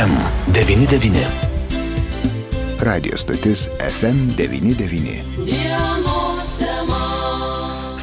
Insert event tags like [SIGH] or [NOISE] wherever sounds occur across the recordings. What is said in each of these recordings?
FM99. Radio stotis FM99.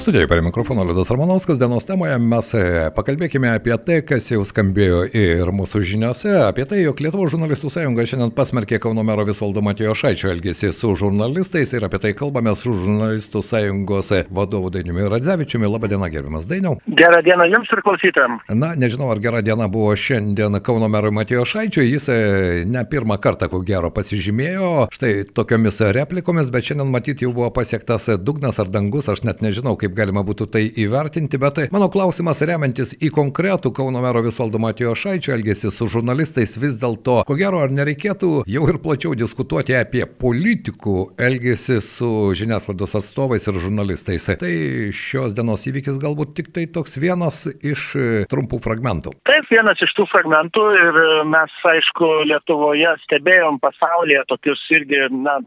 Studijoje prie mikrofono Liudas Ramanauskas dienos temoje mes e, pakalbėkime apie tai, kas jau skambėjo ir mūsų žiniuose, apie tai, jog Lietuvos žurnalistų sąjunga šiandien pasmerkė Kauno mero Visaldo Matijo Šaičio elgesį su žurnalistais ir apie tai kalbame su žurnalistų sąjungos vadovu Dainiumi Radzevičiumi. Labadiena, gerbiamas Dainiau. Gerą dieną jums ir klausytėm. Na, nežinau, ar gera diena buvo šiandien Kauno merui Matijo Šaičiui, jis e, ne pirmą kartą, ko gero, pasižymėjo štai tokiomis replikomis, bet šiandien matyti jau buvo pasiektas dugnas ar dangus, aš net nežinau, kaip galima būtų tai įvertinti, bet tai mano klausimas remiantis į konkretų Kauno mero Visvaldo Matijo Šaičio elgesį su žurnalistais vis dėlto, ko gero, ar nereikėtų jau ir plačiau diskutuoti apie politikų elgesį su žiniasklaidos atstovais ir žurnalistais. Tai šios dienos įvykis galbūt tik tai toks vienas iš trumpų fragmentų. Taip, vienas iš tų fragmentų ir mes, aišku, Lietuvoje stebėjom pasaulyje tokius irgi, na,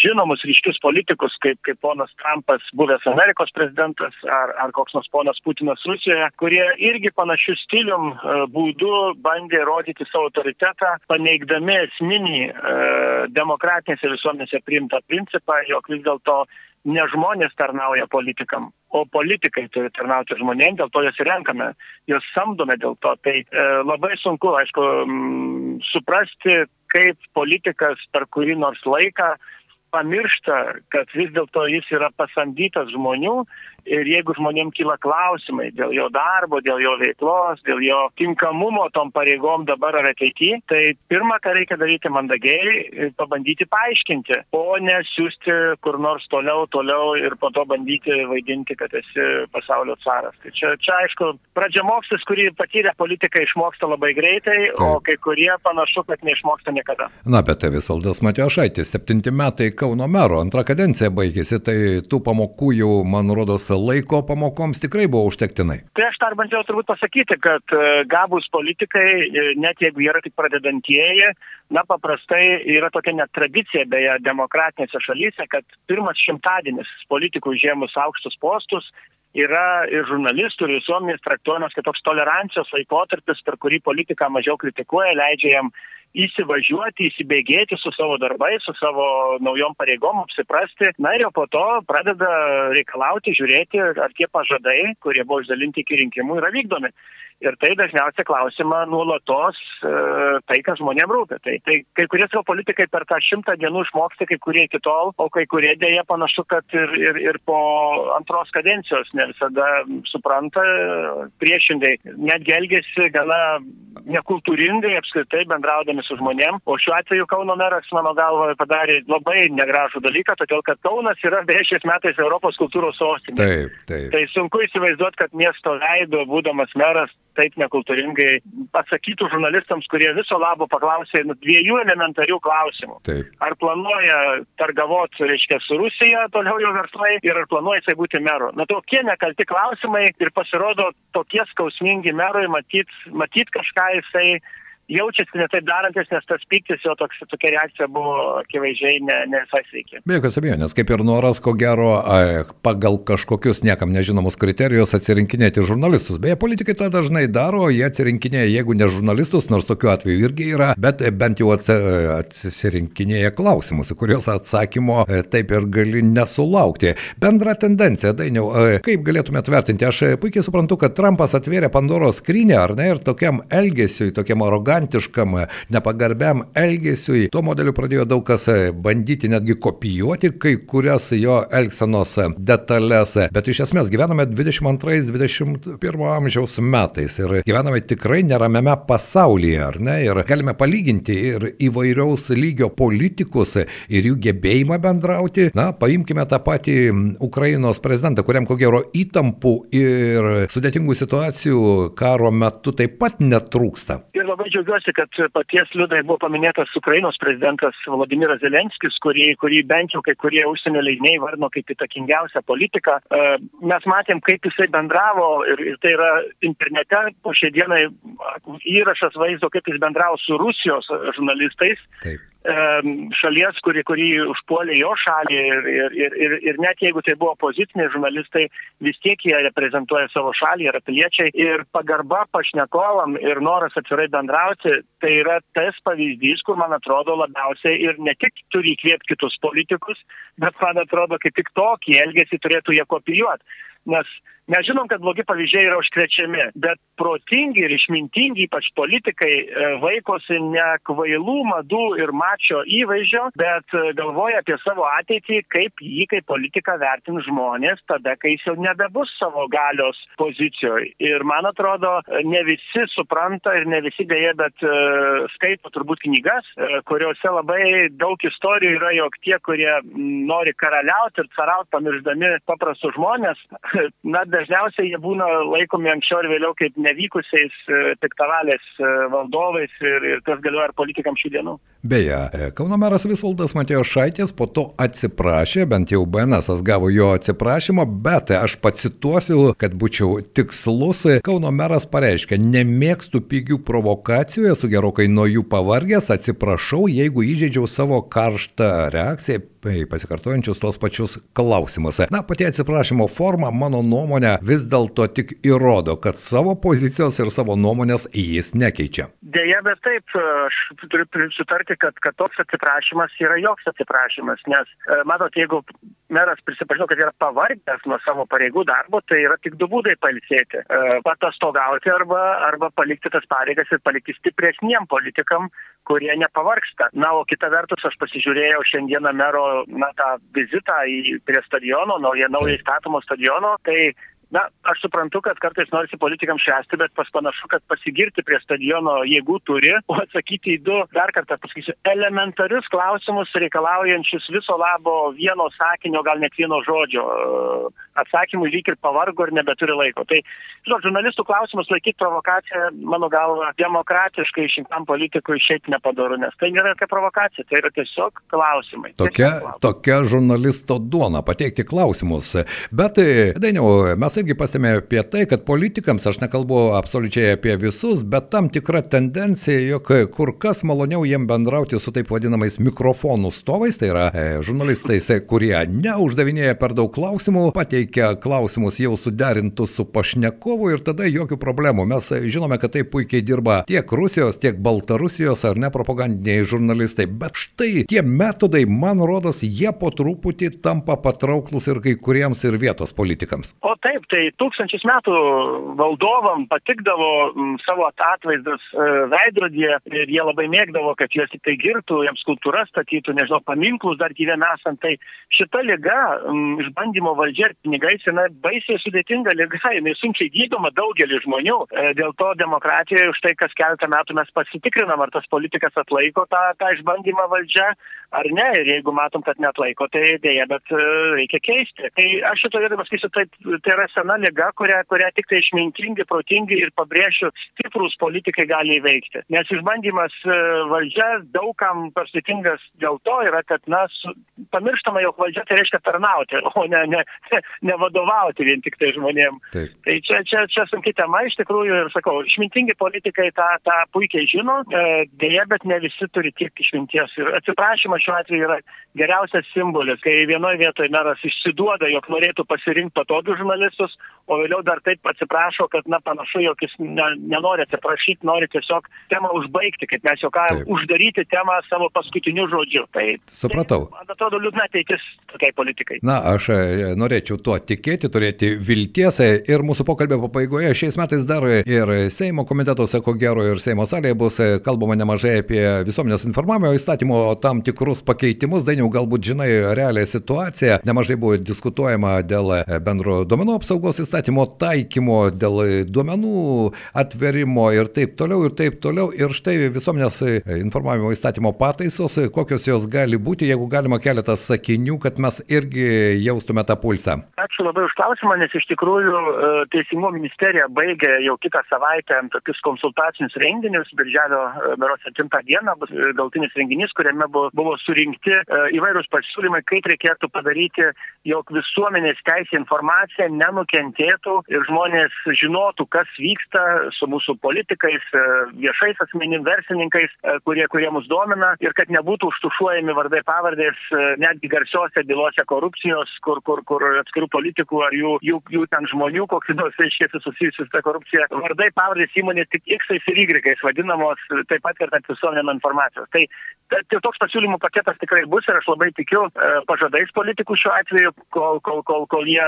žinomus ryškius politikus, kaip, kaip ponas Trumpas, buvęs Amerikos prezidentas prezidentas ar, ar koks nors ponas Putinas Rusijoje, kurie irgi panašių stilium e, būdu bandė rodyti savo autoritetą, paneigdami esminį e, demokratinėse visuomenėse priimtą principą, jog vis dėlto ne žmonės tarnauja politikam, o politikai turi tarnauti žmonėms, dėl to jas renkame, juos samdome dėl to. Tai e, labai sunku, aišku, m, suprasti, kaip politikas per kurį nors laiką pamiršta, kad vis dėlto jis yra pasamdytas žmonių ir jeigu žmonėm kyla klausimai dėl jo darbo, dėl jo veiklos, dėl jo tinkamumo tom pareigom dabar ar ateityje, tai pirmą, ką reikia daryti mandagiai, pabandyti paaiškinti, o ne siūsti kur nors toliau, toliau ir po to bandyti vaidinti, kad esi pasaulio caras. Tai čia, čia aišku, pradžiamokslis, kurį patyrę politikai išmoksta labai greitai, o kai kurie panašu, kad neišmoksta niekada. Na, bet tai Visaldas Matijošaitis, septinti metai Kauno mero, antra kadencija baigėsi, tai tų pamokų jau, man rodos, laiko pamokoms tikrai buvo užtektinai. Tai aš dar bandžiau turbūt pasakyti, kad e, gabus politikai, e, net jeigu yra tik pradedantieji, na paprastai yra tokia net tradicija beje demokratinėse šalyse, kad pirmas šimtadienis politikų užėmus aukštus postus yra ir žurnalistų, ir visuomenės traktuojamas kaip toks tolerancijos laikotarpis, per kurį politiką mažiau kritikuoja, leidžia jam įsivažiuoti, įsibėgėti su savo darbais, su savo naujom pareigom, apsiprasti. Na ir jau po to pradeda reikalauti, žiūrėti, ar tie pažadai, kurie buvo išdalinti iki rinkimų, yra vykdomi. Ir tai dažniausiai klausima nuolatos e, tai, kas žmonėm rūpi. Tai, tai kai kurie savo politikai per tą šimtą dienų išmoksti, kai kurie iki tol, o kai kurie dėja panašu, kad ir, ir, ir po antros kadencijos ne visada supranta priešingai. Netgi elgesi gana nekultūringai apskritai bendraudami su žmonėm. O šiuo atveju Kauno meras, mano galva, padarė labai negražų dalyką, todėl kad Kaunas yra beje šiais metais Europos kultūros sostinė. Taip, taip. Tai sunku įsivaizduoti, kad miesto veido, būdamas meras, taip nekultūringai atsakytų žurnalistams, kurie viso labo paklausė nu, dviejų elementarių klausimų. Taip. Ar planuoja targavot, reiškia, su Rusija toliau jo verslai ir ar planuoja jisai būti meru. Na tokie nekalti klausimai ir pasirodo tokie skausmingi merui, matyt, matyt kažką jisai jaučiasi ne taip darantis, nes tas piktis jo toks, tokia reakcija buvo akivaizdžiai ne, ne visai sveiki. Be jokios abejonės, kaip ir noras, ko gero, pagal kažkokius niekam nežinomus kriterijus atsirinkinėti žurnalistus. Beje, politikai tą dažnai daro, jie atsirinkinėja, jeigu ne žurnalistus, nors tokiu atveju irgi yra, bet bent jau atsirinkinėja klausimus, į kuriuos atsakymo e, taip ir gali nesulaukti. Bendra tendencija, dainiau, kaip galėtumėte vertinti? Aš puikiai suprantu, kad Trumpas atvėrė Pandoros skrynę, ar ne, ir tokiam elgesiui, tokiam arogantiškam arogantiškam, nepagarbiam elgesiui. Tuo modeliu pradėjo daug kas bandyti netgi kopijuoti kai kurias jo elgsenos detalės. Bet iš esmės gyvename 22-21 amžiaus metais ir gyvename tikrai neramiame pasaulyje, ar ne? Ir galime palyginti ir įvairiaus lygio politikus ir jų gebėjimą bendrauti. Na, paimkime tą patį Ukrainos prezidentą, kuriam ko gero įtampų ir sudėtingų situacijų karo metu taip pat netrūksta. Ir labai džiaugiuosi kad paties liudai buvo paminėtas Ukrainos prezidentas Vladimiras Zelenskis, kurį, kurį bent jau kai kurie užsienio leidiniai vardino kaip įtakingiausią politiką. E, mes matėm, kaip jisai bendravo ir, ir tai yra internete po šiai dienai įrašas vaizdo, kaip jis bendravo su Rusijos žurnalistais. Taip šalies, kuri, kuri užpuolė jo šalį ir, ir, ir, ir, net jeigu tai buvo opoziciniai žurnalistai, vis tiek jie reprezentuoja savo šalį, yra piliečiai ir pagarba pašnekovam ir noras atvirai bendrauti, tai yra tas pavyzdys, kur man atrodo labiausiai ir ne tik turi įkvėpti kitus politikus, bet man atrodo, kaip tik tokį elgesį turėtų jie kopijuoti. Nes Mes žinom, kad blogi pavyzdžiai yra užkrečiami, bet protingi ir išmintingi, ypač politikai, e, vaikosi ne kvailų madų ir mačio įvaizdžio, bet e, galvoja apie savo ateitį, kaip jį kaip politiką vertins žmonės tada, kai jis jau nebebus savo galios pozicijoje. Ir man atrodo, ne visi supranta ir ne visi dėja, bet skaito turbūt knygas, kuriuose labai daug istorijų yra, jog tie, kurie nori karaliauti ir carauti, pamiršdami paprastus žmonės, [LAUGHS] na, dažniausiai jie būna laikomi anksčiau ar vėliau kaip nevykusiais e, piktavalės e, valdovais ir, ir tas galioja ir politikams šių dienų. Beje, e, Kauno meras Visvaldas Matėjo Šaitės po to atsiprašė, bent jau BNS gavo jo atsiprašymą, bet aš pacituosiu, kad būčiau tikslus. Kauno meras pareiškė, nemėgstu pigių provokacijų, esu gerokai nuo jų pavargęs, atsiprašau, jeigu įžeidžiau savo karštą reakciją pasikartojančius tos pačius klausimus. Na, pati atsiprašymo forma, mano nuomonė, vis dėlto tik įrodo, kad savo pozicijos ir savo nuomonės jis nekeičia. Deja, bet taip, aš turiu sutarti, kad, kad toks atsiprašymas yra joks atsiprašymas, nes, e, matot, jeigu meras prisipažino, kad yra pavargęs nuo savo pareigų darbo, tai yra tik du būdai palsėti. E, patostogauti arba, arba palikti tas pareigas ir palikti stipresniem politikam, kurie nepavargsta. Na, o kita vertus, aš pasižiūrėjau šiandieną mero na, tą vizitą į, prie stadiono, naują, naują įstatymo stadiono, tai Na, aš suprantu, kad kartais norisi politikams švęsti, bet pas panašu, kad pasigirti prie stadiono jėgų turi, o atsakyti į du, dar kartą pasakysiu, elementarius klausimus reikalaujančius viso labo vieno sakinio, gal net vieno žodžio. Atsakymų lyg ir pavargo ir nebeturi laiko. Tai, žinot, žurnalistų klausimus laikyti provokaciją, mano galva, demokratiškai išrinktam politikui šiaip nepadaru, nes tai nėra jokia provokacija, tai yra tiesiog klausimai. Tokia, tiesiog klausimai. tokia žurnalisto duona pateikti klausimus. Bet, dainiau, mes irgi pastebėjome apie tai, kad politikams, aš nekalbu absoliučiai apie visus, bet tam tikra tendencija, jog kur kas maloniau jiem bendrauti su taip vadinamais mikrofonų stovais, tai yra e, žurnalistais, kurie neuždavinėja per daug klausimų, pateikia klausimus jau suderintus su pašnekovu ir tada jokių problemų. Mes žinome, kad tai puikiai dirba tiek Rusijos, tiek Baltarusijos ar ne propagandiniai žurnalistai, bet štai tie metodai, man rodos, jie po truputį tampa patrauklus ir kai kuriems ir vietos politikams. O taip, tai tūkstančius metų valdovam patikdavo m, savo atvaizdus e, veidrodėje ir jie labai mėgdavo, kad juos tik tai girtų, jiems skultūras statytų, nežinau, paminklus dar gyvena esant. Tai šita lyga, m, išbandymo valdžia ir pinigais, jinai baisiai sudėtinga lyga, jinai sunkiai gydoma daugelį žmonių. E, dėl to demokratijoje už tai, kas keletą metų mes pasitikrinam, ar tas politikas atlaiko tą, tą išbandymą valdžią, ar ne. Ir jeigu matom, kad net laiko, tai dėja, bet e, reikia keisti. Tai aš šitoje vietoje pasakysiu, tai, tai yra sena lyga, kurią, kurią tik tai išmintingi, protingi ir pabrėšiu, stiprus politikai gali įveikti. Nes išbandymas e, valdžia daugam pasitikingas dėl to yra, kad, na, su, pamirštama, jog valdžia tai reiškia tarnauti, o ne, ne, [LAUGHS] ne vadovauti vien tik tai žmonėm. Taip. Tai čia, čia, čia sunki tema iš tikrųjų ir sakau, išmintingi politikai tą, tą puikiai žino, e, dėja, bet ne visi turi tiek išminties. Ir atsiprašymas šiuo atveju yra geriausias simbolis, kai vienoje vietoje meras išsiduoda, jog norėtų pasirinkti patogius žurnalistus, o vėliau dar taip atsiprašo, kad, na, panašu, jog jis ne, nenori atsiprašyti, nori tiesiog temą užbaigti, kaip mes juokavom, uždaryti temą savo paskutiniu žodžiu. Tai, Supratau. Tai, man atrodo, liūdna ateitis tokiai politikai. Na, aš e, norėčiau tuo tikėti, turėti vilties ir mūsų pokalbio pabaigoje šiais metais dar ir Seimo komitetuose, ko gero, ir Seimo salėje bus e, kalbama nemažai apie visuomenės informavimo įstatymo tam tikrus pakeitimus. Dainiau, galbūt žinai realią situaciją. Nemažai buvo diskutuojama dėl e, bendro duomenų apsaugos įstatymo taikymo, dėl duomenų atverimo ir taip toliau, ir taip toliau. Ir štai visuomenės informavimo įstatymo pataisos, kokios jos gali būti, jeigu galima keletas sakinių, kad mes irgi jaustume tą pulsą. Ačiū labai už klausimą, nes iš tikrųjų e, Teisingumo ministerija baigė jau kitą savaitę tokius konsultacinius renginius. Birželio beros 7 dieną bus galtinis renginys, kuriame buvo, surinkti e, įvairūs pasiūlymai, kaip reikėtų padaryti, jog visuomenės teisė informacija nenukentėtų nenukentėtų ir žmonės žinotų, kas vyksta su mūsų politikais, e, viešais asmenim, versininkais, e, kurie, kurie mus domina ir kad nebūtų užtušuojami vardai pavardės netgi garsiose bylose korupcijos, kur, kur, kur atskirų politikų ar jų, jų, jų ten žmonių, kokius nors reiškia susijusius tą korupciją. Vardai pavardės įmonės tik X ir Y vadinamos, taip pat ir tarp visuomenėm informacijos. Tai, tai toks pasiūlymų paketas tikrai bus ir aš labai tikiu pažadais politikų šiuo atveju, kol, kol, kol, kol jie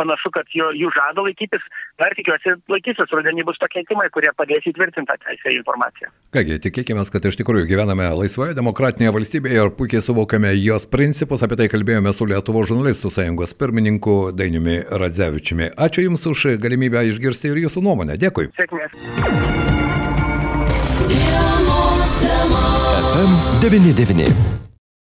panašu, kad jo, jų žada laikytis. Dar tikiuosi laikysis, rudenį bus pakeitimai, kurie padės įtvirtinti tą teisę į informaciją. Kągi, tikėkime, kad iš tikrųjų gyvename laisvoje demokratinėje valstybėje ir puikiai suvokiame jos principus. Apie tai kalbėjome su Lietuvo žurnalistų sąjungos pirmininku Dainiumi Radzevičiumi. Ačiū Jums už galimybę išgirsti ir Jūsų nuomonę. Dėkui. Sėkmės. FM 99.